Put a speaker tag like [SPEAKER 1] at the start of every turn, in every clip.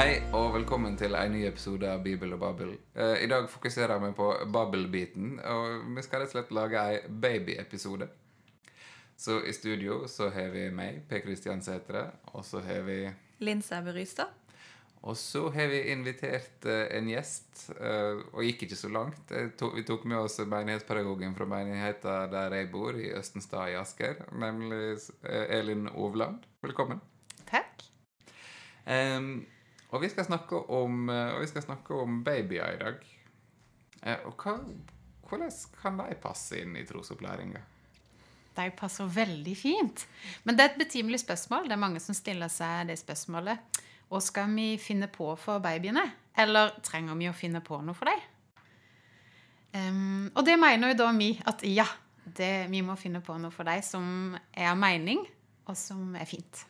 [SPEAKER 1] Hei og velkommen til en ny episode av Bibel og Babbel. Uh, I dag fokuserer vi på Babbel-biten, og vi skal rett og slett lage ei babyepisode. Så i studio så har vi meg, Per Kristian Sætre, og så har vi
[SPEAKER 2] Linn Sæbø Rystad.
[SPEAKER 1] Og så har vi invitert uh, en gjest, uh, og gikk ikke så langt. To, vi tok med oss menighetspedagogen fra menigheten der jeg bor, i Østenstad i Asker, nemlig Elin Ovland. Velkommen.
[SPEAKER 3] Takk.
[SPEAKER 1] Em, og vi skal snakke om, eh, og vi skal snakke om babyer i dag. Eh, og hva, hvordan kan de passe inn i trosopplæringa?
[SPEAKER 3] De passer veldig fint. Men det er et betimelig spørsmål. Det er mange som stiller seg det spørsmålet. Hva skal vi finne på for babyene? Eller trenger vi å finne på noe for dem? Um, og det mener jo da vi at ja, det, vi må finne på noe for dem som er av mening, og som er fint.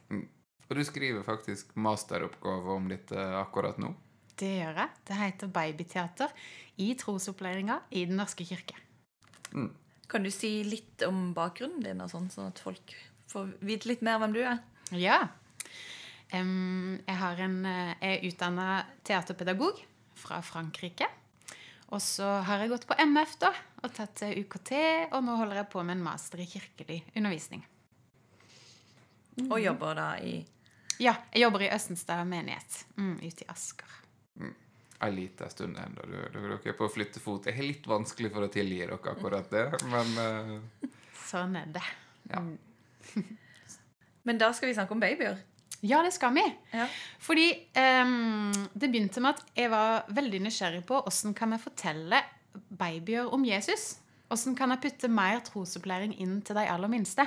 [SPEAKER 1] Og du skriver faktisk masteroppgave om dette akkurat nå.
[SPEAKER 3] Det gjør jeg. Det heter Babyteater i trosopplæringa i Den norske kirke.
[SPEAKER 2] Kan du si litt om bakgrunnen din, og sånn, sånn at folk får vite litt mer hvem du er?
[SPEAKER 3] Ja. Um, jeg, har en, jeg er utdanna teaterpedagog fra Frankrike. Og så har jeg gått på MF da, og tatt UKT, og nå holder jeg på med en master i kirkelig undervisning.
[SPEAKER 2] Og jobber da i
[SPEAKER 3] Ja, jeg jobber i Østenstad menighet mm, ute i Asker.
[SPEAKER 1] En liten stund ennå. Du- du- Dere er på flyttefot. Det er litt vanskelig for å tilgi dere akkurat det, men uh...
[SPEAKER 3] Sånn er det.
[SPEAKER 1] Ja.
[SPEAKER 2] Men da skal vi snakke om babyer.
[SPEAKER 3] Ja, det skal vi.
[SPEAKER 2] Ja.
[SPEAKER 3] Fordi um, det begynte med at jeg var veldig nysgjerrig på hvordan kan jeg fortelle babyer om Jesus? Hvordan kan jeg putte mer trosopplæring inn til de aller minste?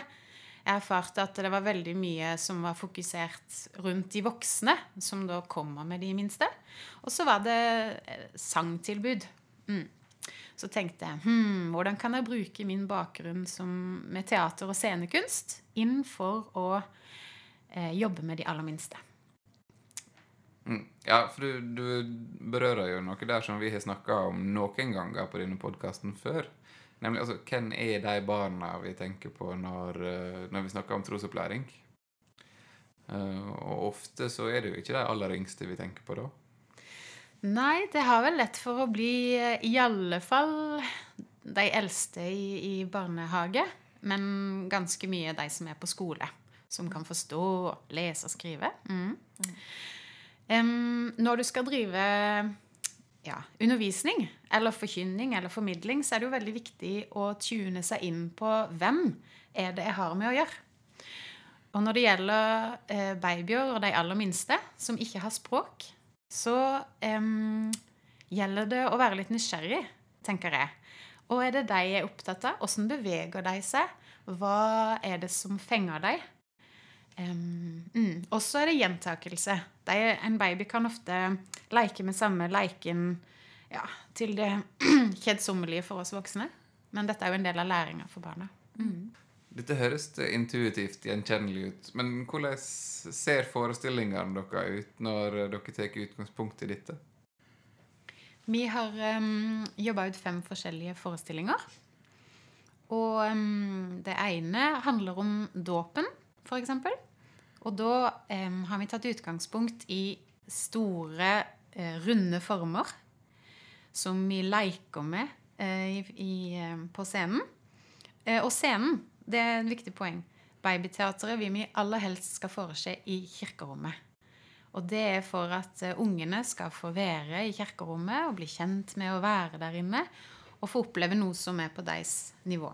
[SPEAKER 3] Jeg erfarte at det var veldig mye som var fokusert rundt de voksne, som da kommer med de minste. Og så var det eh, sangtilbud. Mm. Så tenkte jeg hm, hvordan kan jeg bruke min bakgrunn som, med teater og scenekunst inn for å eh, jobbe med de aller minste?
[SPEAKER 1] mm. Ja, for du, du berører jo noe der som vi har snakka om noen ganger på denne podkasten før. Nemlig altså, hvem er de barna vi tenker på når, eh, når vi snakker om trosopplæring? Eh, og ofte så er det jo ikke de aller yngste vi tenker på da.
[SPEAKER 3] Nei, det har vel lett for å bli eh, i alle fall de eldste i, i barnehage. Men ganske mye de som er på skole. Som kan forstå, lese og skrive. Mm. Um, når du skal drive ja, undervisning eller forkynning eller formidling, så er det jo veldig viktig å tune seg inn på hvem er det jeg har med å gjøre. Og når det gjelder eh, babyer og de aller minste som ikke har språk, så eh, gjelder det å være litt nysgjerrig, tenker jeg. Og er det de er opptatt av? Hvordan beveger de seg? Hva er det som fenger dem? Um, mm. Og så er det gjentakelse. De, en baby kan ofte leke med samme leiken ja, til det kjedsommelige for oss voksne. Men dette er jo en del av læringa for barna.
[SPEAKER 1] Dette høres intuitivt gjenkjennelig ut, men hvordan ser forestillingene deres ut når dere tar utgangspunkt i dette?
[SPEAKER 3] Vi har um, jobba ut fem forskjellige forestillinger. Og um, det ene handler om dåpen, f.eks. Og da um, har vi tatt utgangspunkt i store, eh, runde former som vi leker med eh, i, eh, på scenen. Eh, og scenen, det er et viktig poeng. Babyteatret vil vi aller helst skal foreskje i kirkerommet. Og det er for at eh, ungene skal få være i kirkerommet og bli kjent med å være der inne. Og få oppleve noe som er på deres nivå.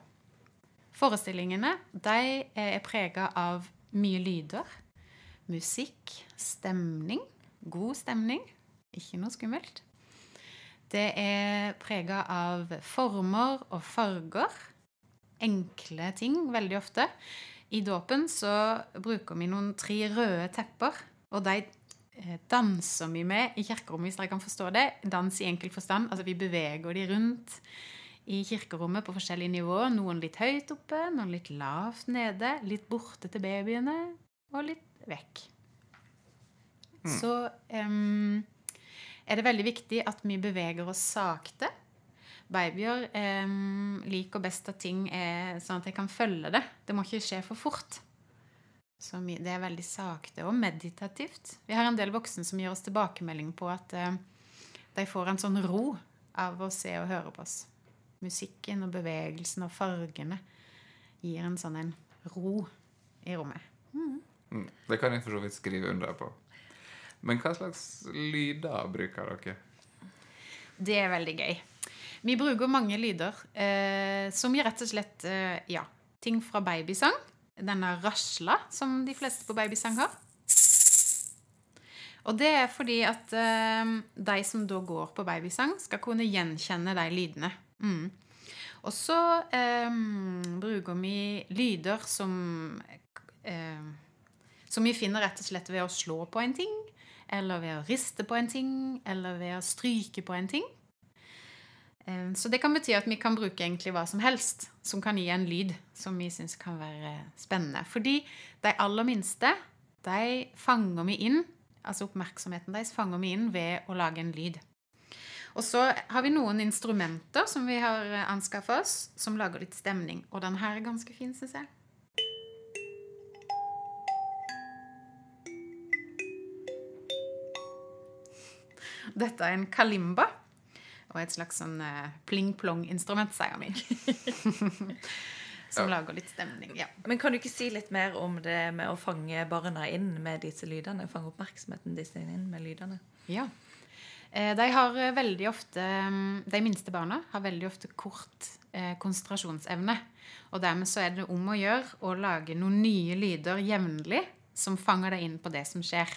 [SPEAKER 3] Forestillingene de er prega av mye lyder. Musikk, stemning. God stemning. Ikke noe skummelt. Det er prega av former og farger. Enkle ting veldig ofte. I dåpen så bruker vi noen tre røde tepper, og de eh, danser vi med i kirkerommet, hvis dere kan forstå det. Dans i enkel forstand. Altså vi beveger de rundt i kirkerommet på forskjellige nivåer. Noen litt høyt oppe, noen litt lavt nede. Litt borte til babyene, og litt vekk. Så um, er det veldig viktig at vi beveger oss sakte. Babyer um, liker best at ting er sånn at jeg kan følge det. Det må ikke skje for fort. Så det er veldig sakte og meditativt. Vi har en del voksne som gir oss tilbakemelding på at uh, de får en sånn ro av å se og høre på oss. Musikken og bevegelsen og fargene gir en sånn en ro i rommet.
[SPEAKER 1] Mm, det kan jeg for så vidt skrive under på. Men hva slags lyder bruker dere?
[SPEAKER 3] Det er veldig gøy. Vi bruker mange lyder eh, som gir rett og slett eh, ja, ting fra babysang. Denne rasla som de fleste på babysang har. Og det er fordi at eh, de som da går på babysang, skal kunne gjenkjenne de lydene. Mm. Og så eh, bruker vi lyder som eh, Som vi finner rett og slett ved å slå på en ting, eller ved å riste på en ting, eller ved å stryke på en ting. Eh, Så det kan bety at vi kan bruke egentlig hva som helst som kan gi en lyd som vi syns kan være spennende. Fordi de aller minste, de fanger vi inn, altså oppmerksomheten deres fanger vi inn ved å lage en lyd. Og så har vi noen instrumenter som vi har anskaffa oss, som lager litt stemning. Og den her er ganske fin, syns jeg. Dette er en kalimba. Og et slags sånn eh, pling-plong-instrument, sier min. Som lager litt stemning. Ja.
[SPEAKER 2] Men kan du ikke si litt mer om det med å fange barna inn med disse lydene? Fange oppmerksomheten deres inn med lydene?
[SPEAKER 3] Ja. Eh, De eh, ofte mm, De minste barna har veldig ofte kort eh, konsentrasjonsevne. Og dermed så er det om å gjøre å lage noen nye lyder jevnlig som fanger deg inn på det som skjer.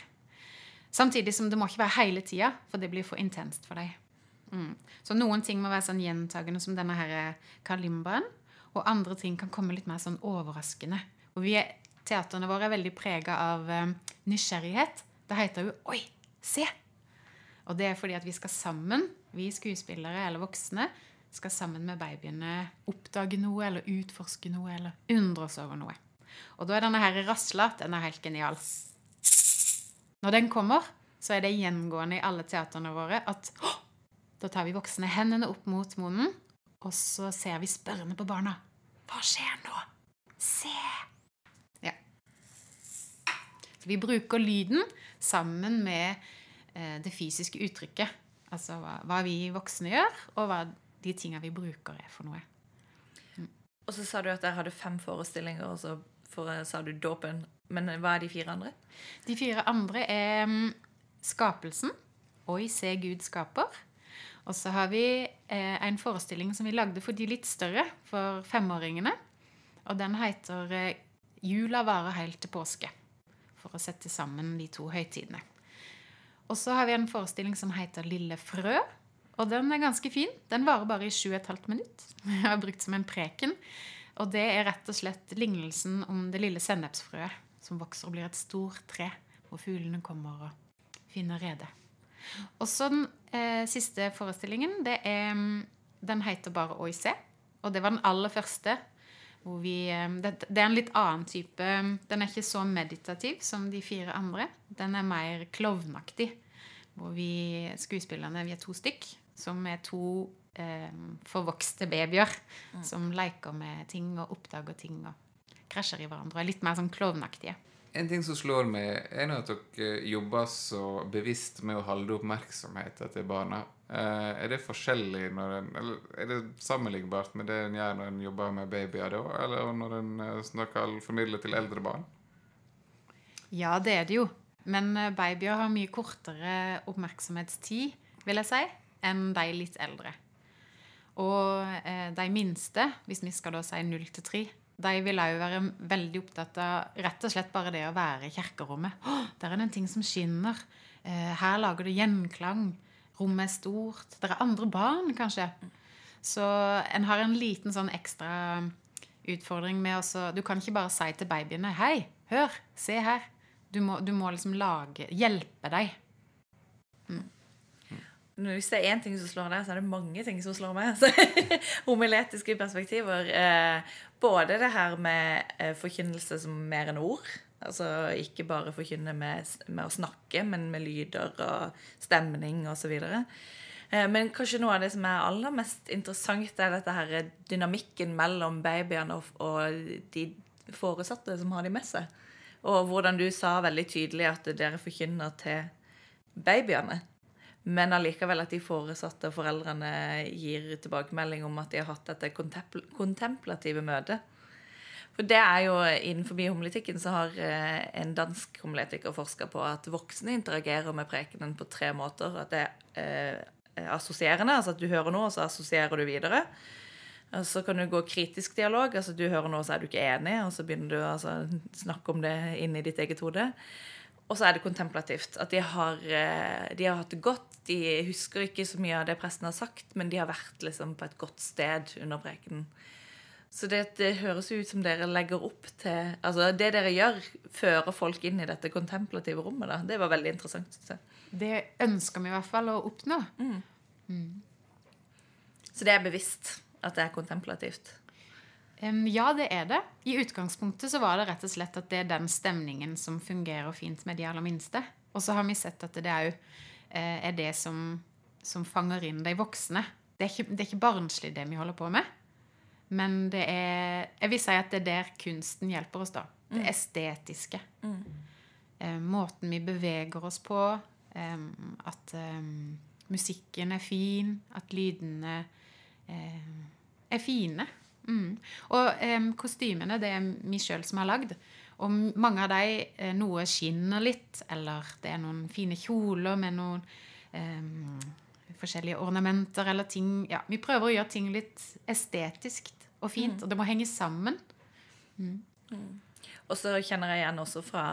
[SPEAKER 3] Samtidig som det må ikke være hele tida, for det blir for intenst for deg. Mm. Så noen ting må være sånn gjentagende som denne her kalimbaen. Og andre ting kan komme litt mer sånn overraskende. Og vi er, teaterne våre er veldig prega av um, nysgjerrighet. Det heter jo 'oi, se'. Og det er fordi at vi skal sammen, vi skuespillere eller voksne, skal sammen med babyene oppdage noe eller utforske noe eller undre oss over noe. Og da er denne her rasla den er helt genial. Når den kommer, så er det gjengående i alle teaterne våre at «Åh!» da tar vi voksne hendene opp mot munnen, og så ser vi spørrende på barna. Hva skjer nå? Se! Ja. Så vi bruker lyden sammen med det fysiske uttrykket. Altså hva, hva vi voksne gjør, og hva de tinga vi bruker, er for noe.
[SPEAKER 2] Og så sa du at dere hadde fem forestillinger, og så for, sa du dåpen. Men hva er de fire andre?
[SPEAKER 3] De fire andre er mm, Skapelsen. Oi, se Gud skaper. Og så har vi eh, en forestilling som vi lagde for de litt større, for femåringene. Og den heter eh, Jula varer helt til påske. For å sette sammen de to høytidene. Og så har vi en forestilling som heter Lille frø. Og den er ganske fin. Den varer bare i 7 15 minutt. Jeg har brukt som en preken. Og det er rett og slett lignelsen om det lille sennepsfrøet som vokser og blir et stort tre, hvor fuglene kommer og finner rede. Og så den eh, siste forestillingen, det er, mm, den heter bare Oi se. Og det var den aller første. Hvor vi, eh, det, det er en litt annen type Den er ikke så meditativ som de fire andre. Den er mer klovnaktig. Hvor vi skuespillerne vi er to stykk, som er to eh, forvokste babyer. Som leker med ting og oppdager ting og krasjer i hverandre. og er Litt mer sånn klovnaktige.
[SPEAKER 1] En ting som slår meg, er at dere jobber så bevisst med å holde oppmerksomheten til barna. Eh, er det forskjellig når en, eller er det sammenlignbart med det en gjør når en jobber med babyer, da? Eller når en snakker formidler til eldre barn?
[SPEAKER 3] Ja, det er det jo. Men eh, babyer har mye kortere oppmerksomhetstid, vil jeg si, enn de litt eldre. Og eh, de minste, hvis vi skal da si 0 til 3, de vil òg være veldig opptatt av rett og slett bare det å være i kirkerommet. Der er det en ting som skinner. Eh, her lager det gjenklang. Rommet er stort. Det er andre barn, kanskje. Så en har en liten sånn ekstra utfordring med å Du kan ikke bare si til babyene 'Hei, hør, se her'. Du må, du må liksom lage Hjelpe dem.
[SPEAKER 2] Hvis det er én ting som slår deg, så er det mange ting som slår meg. Homiletiske perspektiver. Eh, både det her med eh, forkynnelse som mer enn ord. Altså ikke bare forkynne med, med å snakke, men med lyder og stemning osv. Eh, men kanskje noe av det som er aller mest interessant, er dette her dynamikken mellom babyene og, og de foresatte som har de med seg. Og hvordan du sa veldig tydelig at dere forkynner til babyene. Men allikevel at de foresatte og foreldrene gir tilbakemelding om at de har hatt dette kontempl kontemplative møtet. For det er jo Innenfor homiletikken så har eh, en dansk homiletiker forska på at voksne interagerer med prekenen på tre måter. At det er eh, assosierende, altså at du hører noe, og så assosierer du videre. Og så kan du gå kritisk dialog. altså Du hører noe, så er du ikke enig, og så begynner du å altså, snakke om det inni ditt eget hode. Og så er det kontemplativt. At de har, eh, de har hatt det godt. De husker ikke så mye av det presten har sagt, men de har vært liksom på et godt sted under prekenen. Så det, det, høres ut som dere legger opp til Altså det dere gjør, fører folk inn i dette kontemplative rommet. da. Det var veldig interessant. Synes jeg.
[SPEAKER 3] Det ønsker vi i hvert fall å oppnå. Mm.
[SPEAKER 2] Mm. Så det er bevisst at det er kontemplativt?
[SPEAKER 3] Ja, det er det. I utgangspunktet så var det rett og slett at det er den stemningen som fungerer fint med de aller minste. Og så har vi sett at det òg eh, er det som, som fanger inn de voksne. Det er, ikke, det er ikke barnslig, det vi holder på med. Men det er Jeg vil si at det er der kunsten hjelper oss, da. Det mm. estetiske. Mm. Eh, måten vi beveger oss på. At musikken er fin. At lydene er fine. Mm. Og eh, kostymene, det er vi sjøl som har lagd. Og mange av de, eh, noe skinner litt, eller det er noen fine kjoler med noen forskjellige ornamenter eller ting Ja, vi prøver å gjøre ting litt estetisk og fint. Mm. Og det må henge sammen. Mm.
[SPEAKER 2] Mm. Og så kjenner jeg igjen også fra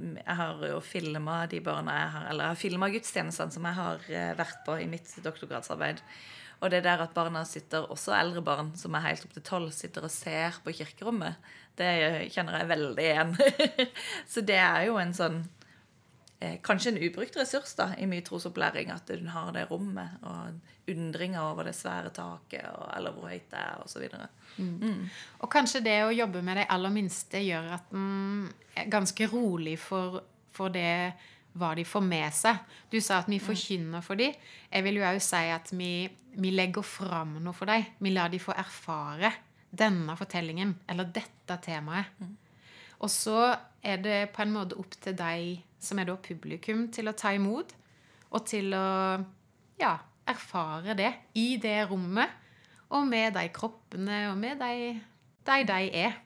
[SPEAKER 2] Jeg har jo filma de barna jeg har Eller jeg har filma gudstjenestene som jeg har eh, vært på i mitt doktorgradsarbeid. Og det der at barna sitter, også eldre barn som er helt opp til tolv, sitter og ser på kirkerommet, det kjenner jeg veldig igjen. så det er jo en sånn eh, Kanskje en ubrukt ressurs da, i mye trosopplæring, at du har det rommet. og undringer over det svære taket, og, eller hvor høyt det er, osv.
[SPEAKER 3] Mm. Mm. Og kanskje det å jobbe med de aller minste gjør at en er ganske rolig for, for, det hva de får med seg. Du sa at vi mm. forkynner for dem. Jeg vil jo òg si at vi, vi legger fram noe for dem. Vi lar dem få erfare denne fortellingen eller dette temaet. Mm. Og så er det på en måte opp til deg som er da publikum, til å ta imot og til å ja, erfare det i det rommet, og med de kroppene, og med de de, de er.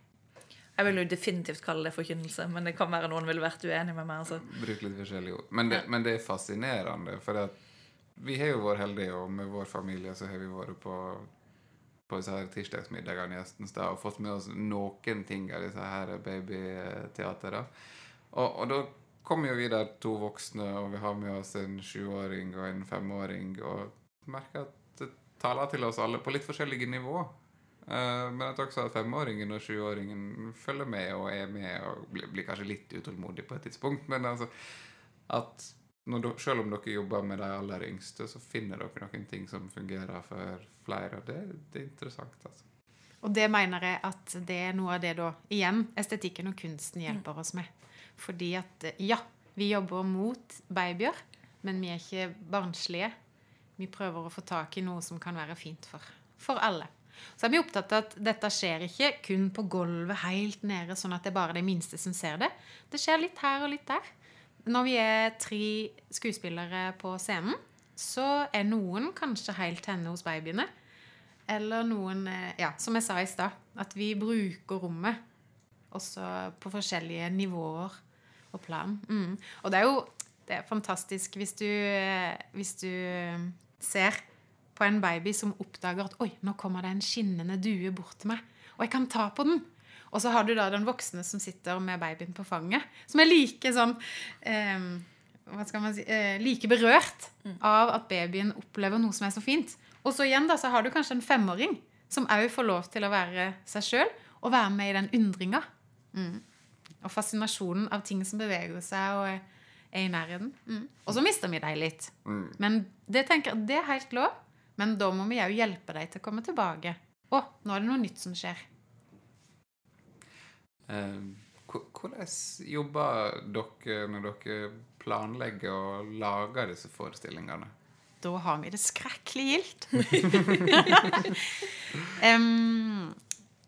[SPEAKER 2] Jeg vil jo definitivt kalle det forkynnelse, men det kan være noen ville vært uenig med meg. altså.
[SPEAKER 1] Bruk litt forskjellige ord. Men det, men det er fascinerende, for vi har jo vært heldige, og med vår familie så har vi vært på på disse her tirsdagsmiddagene i Østenstad og fått med oss noen ting av disse her babyteatrene. Og, og da kommer jo vi der to voksne, og vi har med oss en sjuåring og en femåring, og merker at det taler til oss alle på litt forskjellige nivå. Uh, men at også at femåringen og sjuåringen følger med og er med og blir, blir, kanskje litt utålmodig på et tidspunkt. Men altså at du, selv om dere jobber med de aller yngste, så finner dere noen ting som fungerer for flere. Og det, det er interessant. altså.
[SPEAKER 3] Og det mener jeg at det er noe av det da, igjen, estetikken og kunsten hjelper oss med. Fordi at ja, vi jobber mot babyer, men vi er ikke barnslige. Vi prøver å få tak i noe som kan være fint for, for alle. Så er vi opptatt av at dette skjer ikke kun på gulvet helt nede, sånn at det er bare de minste som ser det. Det skjer litt her og litt der. Når vi er tre skuespillere på scenen, så er noen kanskje helt henne hos babyene. Eller noen eh, Ja, som jeg sa i stad, at vi bruker rommet også på forskjellige nivåer og plan. Mm. Og det er jo det er fantastisk hvis du, hvis du ser på en baby som oppdager at 'oi, nå kommer det en skinnende due bort til meg', og jeg kan ta på den'. Og så har du da den voksne som sitter med babyen på fanget, som er like sånn eh, hva skal man si, eh, like berørt mm. av at babyen opplever noe som er så fint. Og så igjen da, så har du kanskje en femåring som òg får lov til å være seg sjøl og være med i den undringa. Mm. Og fascinasjonen av ting som beveger seg og er, i nærheten. Mm. Og så mister vi deg litt. Mm. Men det, tenker, det er helt lov. Men da må vi òg hjelpe dem til å komme tilbake. Å, nå er det noe nytt som skjer.
[SPEAKER 1] Eh, hvordan jobber dere når dere planlegger og lager disse forestillingene?
[SPEAKER 3] Da har vi det skrekkelig gildt. um,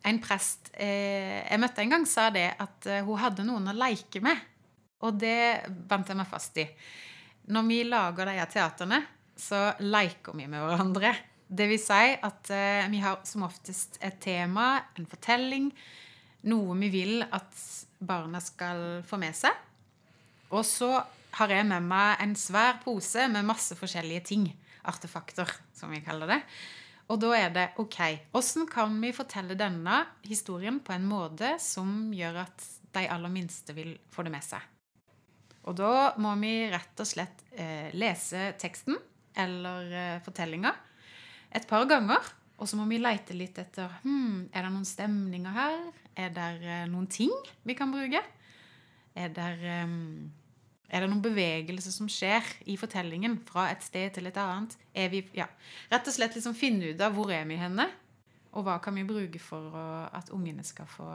[SPEAKER 3] en prest eh, jeg møtte en gang, sa det at eh, hun hadde noen å leke med. Og det bandt jeg meg fast i. Når vi lager de teaterne, så leker vi med hverandre. Det vil si at eh, vi har som oftest et tema, en fortelling, noe vi vil at barna skal få med seg. Og så har jeg med meg en svær pose med masse forskjellige ting. Artefakter, som vi kaller det. Og da er det OK, hvordan kan vi fortelle denne historien på en måte som gjør at de aller minste vil få det med seg? Og da må vi rett og slett eh, lese teksten eller fortellinger fortellinga et par ganger. Og så må vi leite litt etter hmm, Er det noen stemninger her. Er det eh, noen ting vi kan bruke? Er det, eh, er det noen bevegelse som skjer i fortellingen fra et sted til et annet? Er vi, ja, rett og slett liksom finne ut av hvor er vi henne, og hva kan vi bruke for at ungene skal få,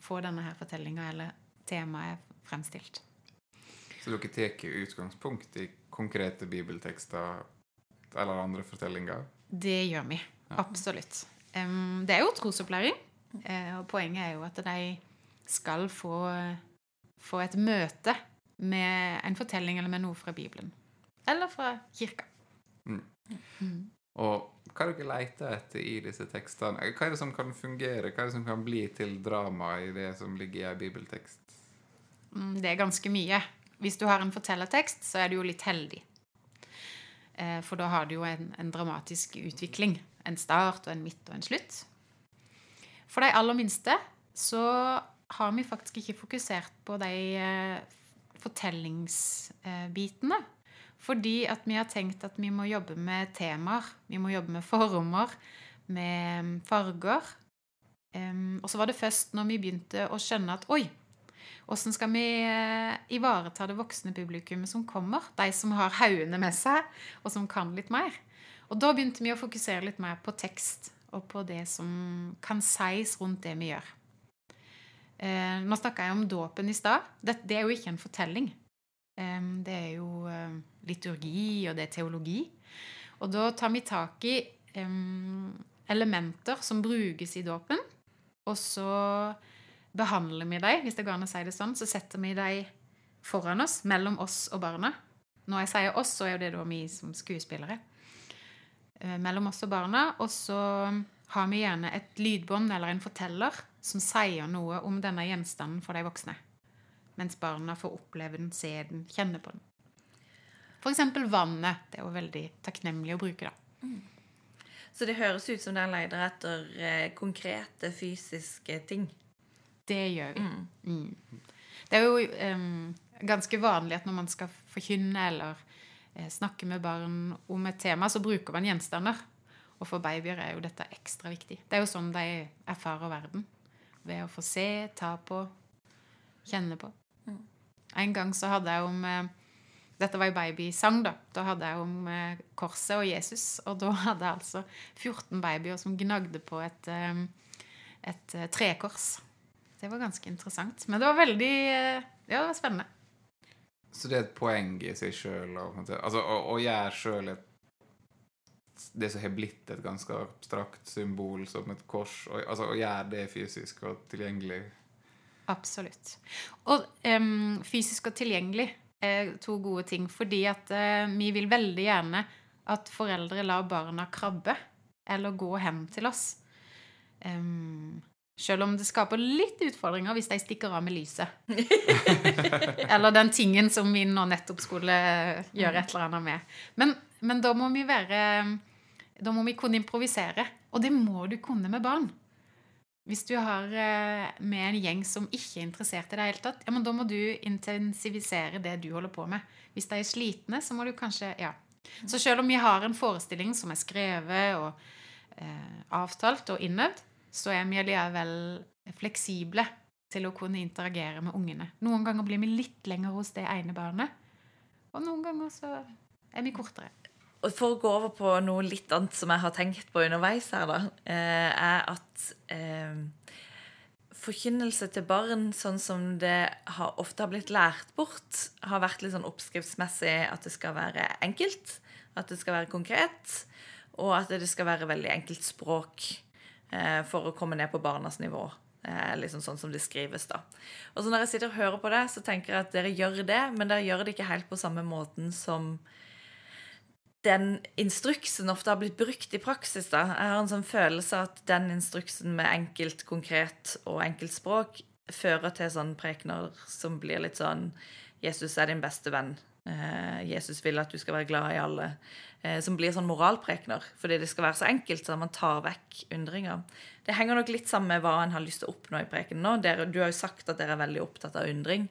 [SPEAKER 3] få denne her fortellinga eller temaet fremstilt.
[SPEAKER 1] Så dere tar utgangspunkt i konkrete bibeltekster eller andre fortellinger?
[SPEAKER 3] Det gjør vi. Absolutt. Um, det er jo trosopplæring. Uh, og poenget er jo at de skal få, få et møte med en fortelling eller med noe fra Bibelen. Eller fra kirka.
[SPEAKER 1] Mm. Mm. Og hva er dere leter etter i disse tekstene? Hva er det som kan fungere? Hva er det som kan bli til drama i det som ligger i en bibeltekst?
[SPEAKER 3] Mm, det er ganske mye. Hvis du har en fortellertekst, så er du jo litt heldig. Eh, for da har du jo en, en, dramatisk utvikling. En start og en midt og en slutt. For de aller minste så har vi faktisk ikke fokusert på de eh, fortellingsbitene. Fordi at vi har tenkt at vi må jobbe med temaer. Vi må jobbe med former, med farger. og så var det først når vi begynte å skjønne at oi, Åssen skal vi eh, ivareta det voksne publikummet som kommer? De som har haugene med seg, og som kan litt mer. Og da begynte vi å fokusere litt mer på tekst og på det som kan sies rundt det vi gjør. Eh, nå snakka jeg om dåpen i stad. Det, det, er jo ikke en fortelling. Eh, det er jo liturgi, og det er teologi. Og da tar vi tak i elementer som brukes i dåpen, og så behandler vi dem, hvis det går an å si det sånn, så setter vi dem foran oss, mellom oss og barna. Når jeg sier oss, så er det da vi som skuespillere. Eh, mellom oss og barna. Og så har vi gjerne et lydbånd eller en forteller som sier noe om denne gjenstanden for de voksne. Mens barna får oppleve den, se den, kjenne på den. F.eks. vannet. Det er jo veldig takknemlig å bruke, da. Mm.
[SPEAKER 2] Så det høres ut som den leter etter eh, konkrete fysiske ting?
[SPEAKER 3] Det gjør vi. Mm. Mm. Det er jo um, ganske vanlig at når man skal forkynne eller eh, snakke med barn om et tema, så bruker man gjenstander. Og for babyer er jo dette ekstra viktig. Det er jo sånn de erfarer verden. Ved å få se, ta på, kjenne på. Mm. En gang så hadde jeg om eh, Dette var jo babysang, da. Da hadde jeg om eh, korset og Jesus. Og da hadde jeg altså 14 babyer som gnagde på et, et eh, trekors. Det var ganske interessant. Men det var veldig eh, Ja, det var spennende.
[SPEAKER 1] Så det er et poeng i seg sjøl altså, å, å gjøre sjøl det som har blitt et ganske abstrakt symbol som et kors, og, altså å gjøre det fysisk og tilgjengelig?
[SPEAKER 3] Absolutt. Og um, fysisk og tilgjengelig er to gode ting. Fordi at uh, vi vil veldig gjerne at foreldre lar barna krabbe eller gå hen til oss. Um, selv om det skaper litt utfordringer hvis de stikker av med lyset. eller den tingen som vi nå nettopp skulle gjøre et eller annet med. Men, men, da må vi være Da må vi kunne improvisere. Og det må du kunne med barn. Hvis du har eh, med en gjeng som ikke er interessert i det hele tatt, ja, men da må du intensivisere det du holder på med. Hvis de er slitne, så må du kanskje Ja. Så selv om vi har en forestilling som er skrevet og eh, avtalt og innøvd, så er vi allikevel fleksible til å kunne interagere med ungene. Noen ganger blir vi litt lenger hos det ene barnet, og noen ganger så er vi kortere.
[SPEAKER 2] Og For å gå over på noe litt annet som jeg har tenkt på underveis her, da, eh, er at eh, forkynnelse til barn, sånn som det har, ofte har blitt lært bort, har vært litt sånn oppskriftsmessig at det skal være enkelt, at det skal være konkret, og at det skal være veldig enkelt språk. Eh, for å komme ned på barnas nivå. Eh, liksom sånn som det skrives, da. Og så når jeg sitter og hører på det, så tenker jeg at dere gjør det, men dere gjør det ikke helt på samme måten som den instruksen ofte har blitt brukt i praksis. da. Jeg har en sånn følelse at den instruksen med enkelt, konkret og enkelt språk fører til sånn prekener som blir litt sånn Jesus er din beste venn. Eh, Jesus vil at du skal være glad i alle. Eh, som blir sånn moralprekener, fordi det skal være så enkelt så man tar vekk undringer. Det henger nok litt sammen med hva en har lyst til å oppnå i prekenen nå. Dere, du har jo sagt at dere er veldig opptatt av undring.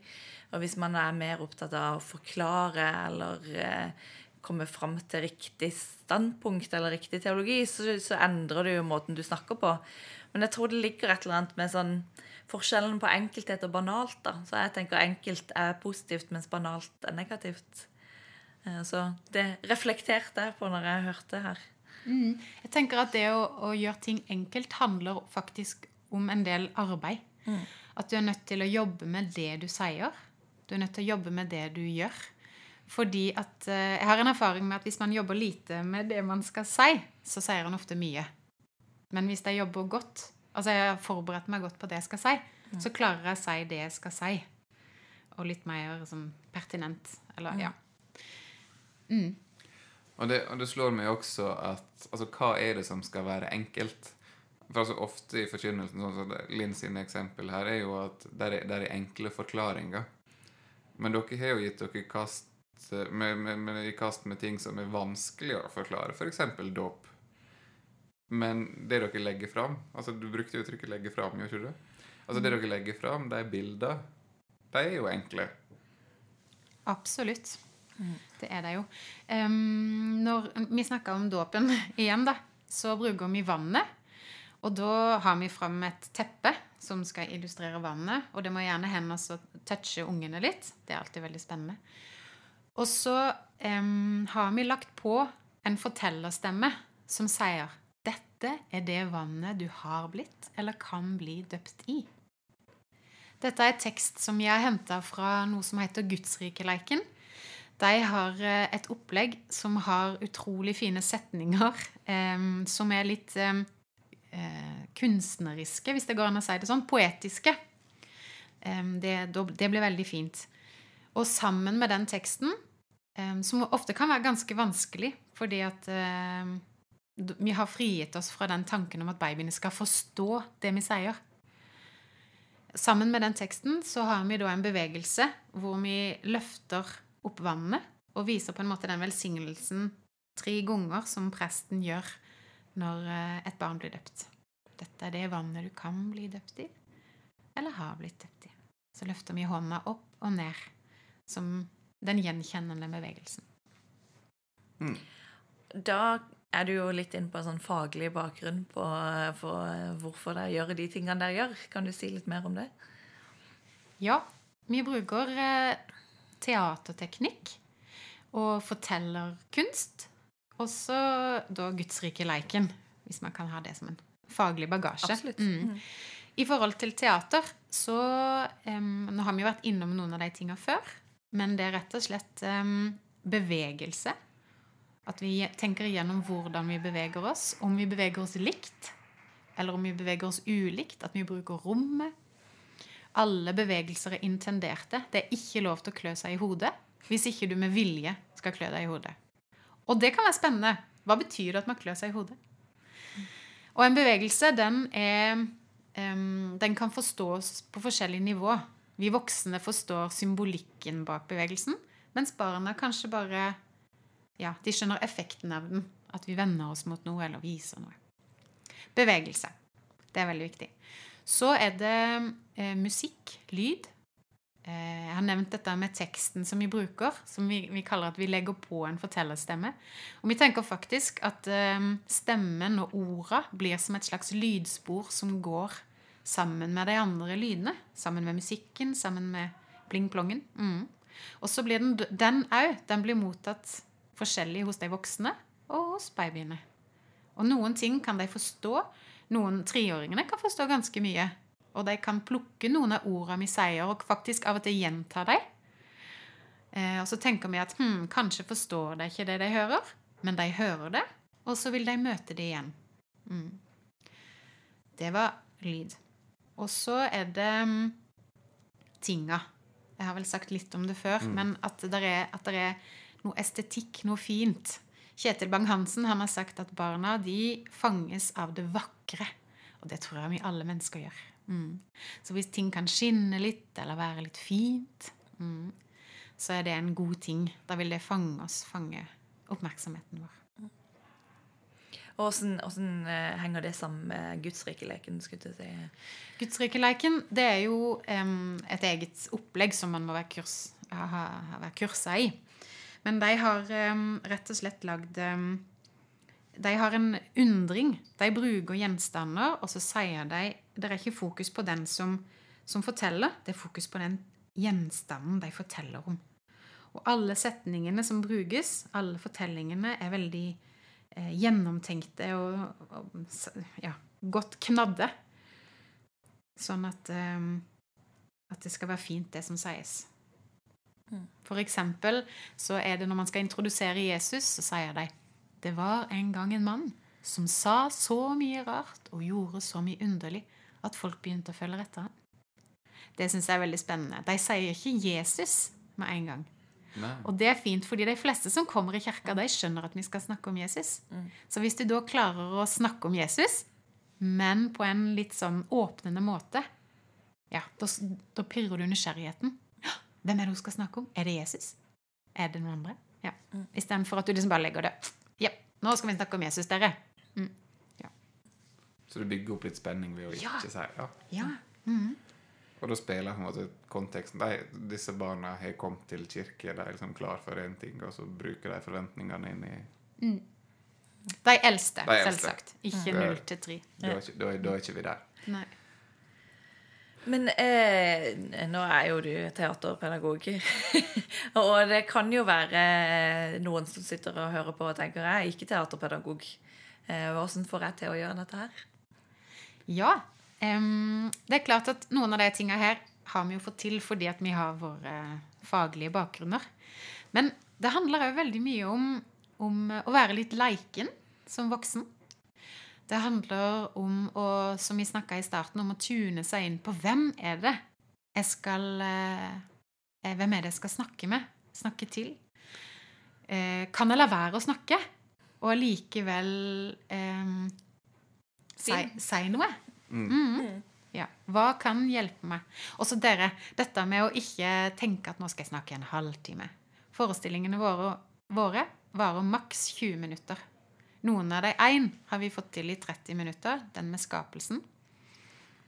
[SPEAKER 2] Og hvis man er mer opptatt av å forklare eller eh, komme fram til riktig standpunkt eller riktig teologi, så, så, endrer det jo måten du snakker på. Men jeg tror det ligger et eller annet med sånn forskjellen på enkelthet og banalt. da. Så jeg tenker enkelt er positivt, mens banalt er negativt. Eh, så det reflekterte jeg på når jeg hørte her.
[SPEAKER 3] Mm. Jeg tenker at det å, å, gjøre ting enkelt handler faktisk om en del arbeid. Mm. At du er nødt til å jobbe med det du sier. Du er nødt til å jobbe med det du gjør. Fordi at eh, Jeg har en erfaring med at hvis man jobber lite med det man skal si, så sier han ofte mye. Men hvis jeg jobber godt, altså jeg har forberedt meg godt på det jeg skal si, mm. så klarer jeg å si det jeg skal si. Og litt mer sånn pertinent. Eller, ja.
[SPEAKER 1] Mm. Og, det, og, det, slår meg også at altså, hva er det som skal være enkelt? For altså Ofte i forkynnelsen, sånn som Linn sine eksempel her, er jo at det er, er enkle forklaringer. Men dere har jo gitt dere kast med, med, med, i kast med ting som er vanskelig å forklare, f.eks. For dåp. Men det dere legger fram altså Du brukte uttrykket 'legge fram', jo ikke du? Altså Det dere legger fram, de bildene, de er jo enkle.
[SPEAKER 3] Absolutt. Det er det jo. Um, når vi snakker om dåpen igjen, da, så bruker vi vannet. Og da har vi fram et teppe som skal illustrere vannet. Og det må gjerne hende å touche ungene litt. Det er alltid veldig spennende. Og så um, har vi lagt på en fortellerstemme som sier dette er det vannet du har blitt eller kan bli døpt i. Dette er tekst som jeg har henta fra noe som heter Gudsrikeleiken. De har eh, et opplegg som har utrolig fine setninger eh, som er litt um, uh, kunstneriske, hvis det går an å si det sånn. Poetiske. Eh, det, det blir veldig fint. Og sammen med den teksten Um, som ofte kan være ganske vanskelig, fordi at vi har frigitt oss fra den tanken om at babyene skal forstå det vi sier. Sammen med den teksten så har vi da en bevegelse hvor vi løfter opp vannet og viser på en måte den velsignelsen tre ganger som presten gjør når uh, et barn blir døpt. Dette er det vannet du kan bli døpt i, eller har blitt døpt i. Så løfter vi hånda opp og ned, som den gjenkjennende bevegelsen.
[SPEAKER 2] Mm. Da er du jo litt inn på en sånn faglig bakgrunn på, hvorfor dere gjør de tingene dere gjør. Kan du si litt mer om det?
[SPEAKER 3] Ja. Vi bruker eh, teaterteknikk og fortellerkunst. Og så da Gudsrike leiken, hvis man kan ha det som en faglig bagasje.
[SPEAKER 2] Absolutt. Mm.
[SPEAKER 3] Mm. I forhold til teater så um, Nå har vi jo vært innom noen av de tingene før. Men det er rett og slett um, bevegelse. At vi tenker igjennom hvordan vi beveger oss. Om vi beveger oss likt, eller om vi beveger oss ulikt. At vi bruker rommet. Alle bevegelser er intenderte. Det er ikke lov til å klø seg i hodet hvis ikke du med vilje skal klø deg i hodet. Og det kan være spennende. Hva betyr det at man klør seg i hodet? Og en bevegelse, den, er, den kan forstås på forskjellig nivå. Vi voksne forstår symbolikken bak bevegelsen, mens barna kanskje bare ja, de skjønner effekten av den. At vi vender oss mot noe eller viser noe. Bevegelse. Det er veldig viktig. Så er det eh, musikk, lyd. Eh, jeg har nevnt dette med teksten som vi bruker, som vi, vi, kaller at vi legger på en fortellerstemme. Og vi tenker faktisk at eh, stemmen og orda blir som et slags lydspor som går sammen med de andre lydene. Sammen med musikken, sammen med pling-plongen. Mm. Og så blir den òg den blir mottatt forskjellig hos de voksne og hos babyene. Og noen ting kan de forstå. Noen treåringene kan forstå ganske mye. Og de kan plukke noen av ordene vi sier, og faktisk av og til gjenta dem. Eh, og så tenker vi at hm, kanskje forstår de ikke det de hører, men de hører det, og så vil de møte det igjen. Mm. Det var lyd. Og så er det mm, tinga. Jeg har vel sagt litt om det før, men at det er, at det er noe estetikk, noe fint. Kjetil Bang-Hansen han har sagt at barna de fanges av det vakre. Og det tror jeg vi alle mennesker gjør. Mm. Så hvis ting kan skinne litt, eller være litt fint, mm, så er det en god ting. Da vil det fange oss, fange oppmerksomheten vår.
[SPEAKER 2] Og hvordan, hvordan, eh, henger det sammen med gudsrikeleken? si?
[SPEAKER 3] Gudsrikeleken det er jo um, et eget opplegg som man må være, kurs, ha, ha- være kursa i. Men de har em, rett og slett lagd em, De har en undring. De bruker gjenstander, og så sier de Det er ikke fokus på den som, som forteller, det er fokus på den gjenstanden de forteller om. Og alle setningene som brukes, alle fortellingene, er veldig eh, gjennomtenkte og, og ja, godt knadde. Sånn at, eh, at det skal være fint, det som sies. For eksempel så er det når man skal introdusere Jesus, så sier de Det var en gang en mann som sa så mye rart og gjorde så mye underlig at folk begynte å følge etter ham. Det syns jeg er veldig spennende. De sier ikke Jesus med en gang.
[SPEAKER 1] Nei.
[SPEAKER 3] Og det er fint, fordi de fleste som kommer i kirka, de skjønner at vi skal snakke om Jesus. Så hvis du da klarer å snakke om Jesus, men på en litt sånn åpnende måte, ja, da, da pirrer du nysgjerrigheten. Hvem er det hun skal snakke om? Er det Jesus? Er det noen andre? Ja. Istedenfor at du liksom bare legger det Ja, nå skal vi snakke om Jesus, dere.
[SPEAKER 1] Så du bygger opp litt spenning ved å ikke
[SPEAKER 3] Ja.
[SPEAKER 1] si ja.
[SPEAKER 3] Ja.
[SPEAKER 1] Og da spiller på en måte konteksten de, Disse barna har kommet til kirke, de er liksom klar for én ting, og så bruker de forventningene inn i
[SPEAKER 3] De eldste,
[SPEAKER 1] De eldste.
[SPEAKER 3] selvsagt. Ikke
[SPEAKER 1] Det-
[SPEAKER 3] null til tre.
[SPEAKER 1] Ikke, da er ikke vi der.
[SPEAKER 3] Nei.
[SPEAKER 2] Men eh, nå er jo du teaterpedagog. og det kan jo være noen som sitter og hører på og tenker jeg er ikke teaterpedagog. Eh, Hvordan får jeg til å gjøre dette her?
[SPEAKER 3] Ja. Um, det er klart at noen av de tinga her har vi jo fått til fordi at vi har våre faglige bakgrunner. Men det handler òg veldig mye om, om å være litt leiken som voksen. Det handler om å, som vi snakka i starten, om å tune seg inn på hvem er det jeg skal eh, Hvem er det jeg skal snakke med? Snakke til? Eh, kan jeg la være å snakke, og allikevel eh, si, si noe? Mhm. Ja. Hva kan hjelpe meg? Og så dere, dette med å ikke tenke at nå skal jeg snakke i en halvtime. Forestillingene våre, våre varer maks 20 minutter. Noen av de én har vi fått til i 30 minutter, den med skapelsen.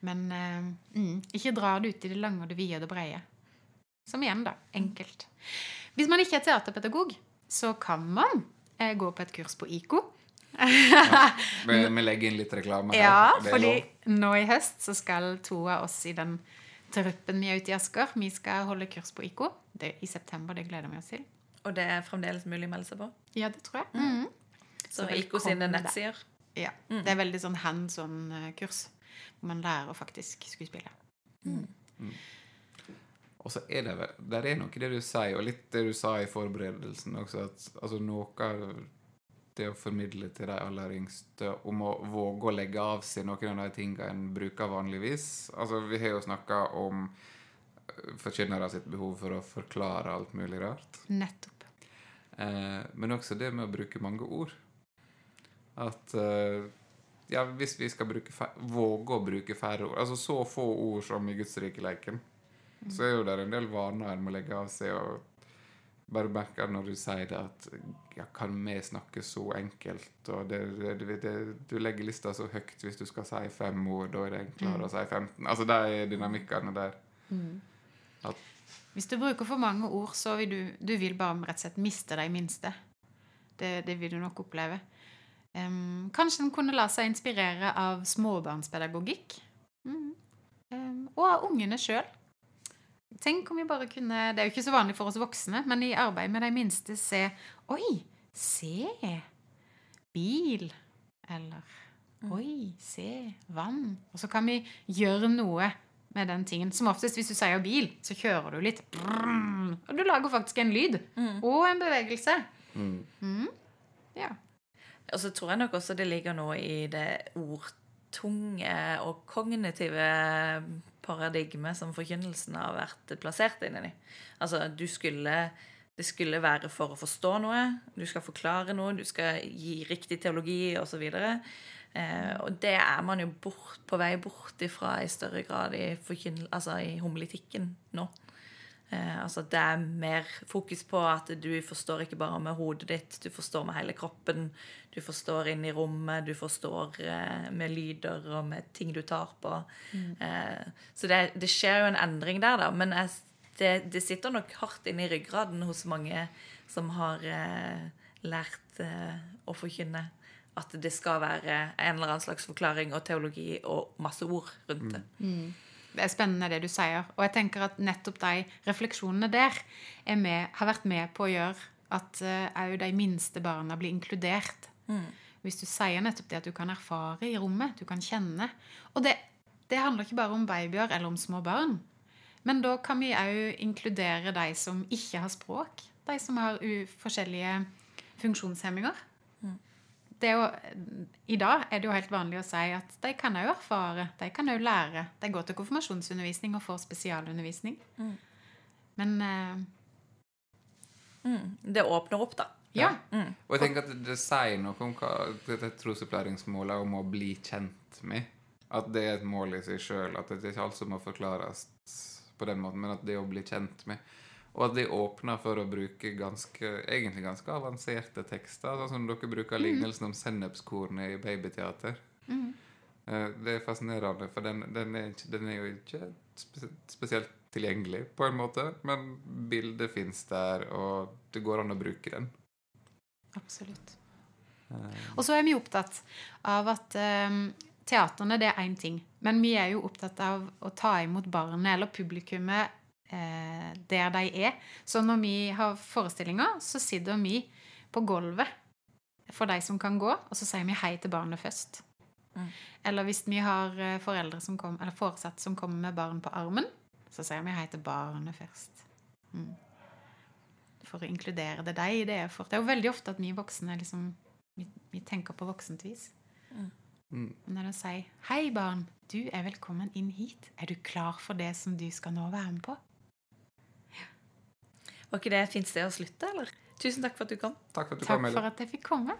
[SPEAKER 3] Men eh, mm, ikke dra det ut i det lange og det vide og det breie. Som igjen, da. Enkelt. Hvis man ikke er teaterpedagog, så kan man eh, gå på et kurs på IKO.
[SPEAKER 1] Vi, vi legger inn litt reklame her.
[SPEAKER 3] Ja, fordi nå i høst så skal to av oss i den truppen vi er ute i Asker, vi skal holde kurs på IKO. Det er I september, det gleder vi oss til.
[SPEAKER 2] Og det er fremdeles mulig å melde seg på?
[SPEAKER 3] Ja, det tror jeg. Mhm.
[SPEAKER 2] Så
[SPEAKER 3] Så
[SPEAKER 2] sine nettsider.
[SPEAKER 3] Ja, Det er veldig sånn hands on-kurs. Hvor man lærer faktisk skuespillet.
[SPEAKER 1] Og så er det vel Der er nok det du sier, og litt det du sa i forberedelsen også, at altså, noe av det å formidle til de aller yngste om å våge å legge av seg noen av de tingene en bruker vanligvis. Altså, vi har jo snakka om øh, forkynnere sitt behov for å forklare alt mulig rart.
[SPEAKER 3] Nettopp.
[SPEAKER 1] Eh, men også det med å bruke mange ord. At eh, ja, hvis vi skal våge å bruke færre ord Altså så få ord som i Guds rike-leken, så er jo det en del vaner en må legge av seg. og bare merke når du sier det at ja, kan vi snakke så enkelt? Og det, det, det, du legger lista så høyt hvis du skal si fem ord, da er det enklere å si 15. Altså de dynamikkene der. At,
[SPEAKER 3] Hvis du bruker for mange ord, så vil du, du vil bare rett og slett miste de minste. Det, det vil du nok oppleve. Em, kanskje en kunne la seg inspirere av småbarnspedagogikk. Mm. Um, og av ungene sjøl. Tenk om vi bare kunne Det er jo ikke så vanlig for oss voksne, men i arbeid med de minste se Oi, se! Bil. Eller Oi, se! Vann. Og så kan vi gjøre noe med den tingen. Som oftest hvis du sier bil, så kjører du litt. Og du lager faktisk en lyd. Og en bevegelse.
[SPEAKER 1] mm.
[SPEAKER 3] Ja.
[SPEAKER 2] Og så tror jeg nok også det ligger noe i det ordtunge og kognitive paradigmet som forkynnelsen har vært plassert inn i. Altså, du skulle Det skulle være for å forstå noe, du skal forklare noe, du skal gi riktig teologi osv. Eh, og det er man jo bort, på vei bort ifra i større grad i, altså i homilitikken nå. Eh, altså Det er mer fokus på at du forstår ikke bare med hodet ditt, du forstår med hele kroppen. Du forstår inn i rommet, du forstår eh, med lyder og med ting du tar på. Mm. Eh, så det, det, skjer jo en endring der, da. Men jeg det, det, sitter nok hardt inne i ryggraden hos mange som har eh, lært eh, å forkynne at det skal være en eller annen slags forklaring og teologi og masse ord rundt det.
[SPEAKER 3] Mm. Det er spennende det du sier. Og jeg tenker at nettopp de refleksjonene der med, har vært med på å gjøre at òg uh, de minste barna blir inkludert. Mm. Hvis du sier nettopp det at du kan erfare i rommet, du kan kjenne. Og det, det handler ikke bare om babyer eller om små barn. Men da kan vi òg inkludere de som ikke har språk. De som har forskjellige funksjonshemminger. Jo, I dag er det jo helt vanlig å si at de kan òg erfare, de kan òg lære. De går til konfirmasjonsundervisning og får spesialundervisning. Mm. Men uh,
[SPEAKER 2] mm. Det åpner opp, da.
[SPEAKER 3] Ja.
[SPEAKER 1] Mm. Og jeg tenker at det sier noe om hva dette trosopplæringsmålet om å bli kjent med. At det er et mål i seg sjøl. At det ikke alt som må forklares på den måten, men at det å bli kjent med Og at de åpner for å bruke ganske, egentlig ganske avanserte tekster. Sånn som dere bruker mm. lignelsen om sennepskornet i babyteater. Mm. Det er fascinerende, for den, den, er, den, er, jo ikke spesielt tilgjengelig, på en måte, men bildet fins der, og det går an å bruke den.
[SPEAKER 3] Absolutt. Eh. Og så er vi opptatt av at um, teaterne det er én ting. Men vi er jo opptatt av å ta imot barnet eller publikummet eh, der de er. Så når vi har forestillinger, så sitter vi på gulvet for de som kan gå, og så sier vi hei til barnet først. Mm. Eller hvis vi har eh, foreldre som kom, eller foresatte som kommer med barn på armen, så sier vi hei til barnet først. Mm. For å inkludere det deg i det. For det er jo veldig ofte at vi voksne liksom, vi, vi tenker på voksent vis. Mm. Men Når du sier 'Hei, barn. Du er velkommen inn hit. Er du klar for det som du skal nå være med på?'
[SPEAKER 2] Var ikke det et fint sted å slutte, eller? Tusen takk for at du kom.
[SPEAKER 1] Takk for at du
[SPEAKER 3] takk
[SPEAKER 1] kom,
[SPEAKER 3] for at jeg fikk komme.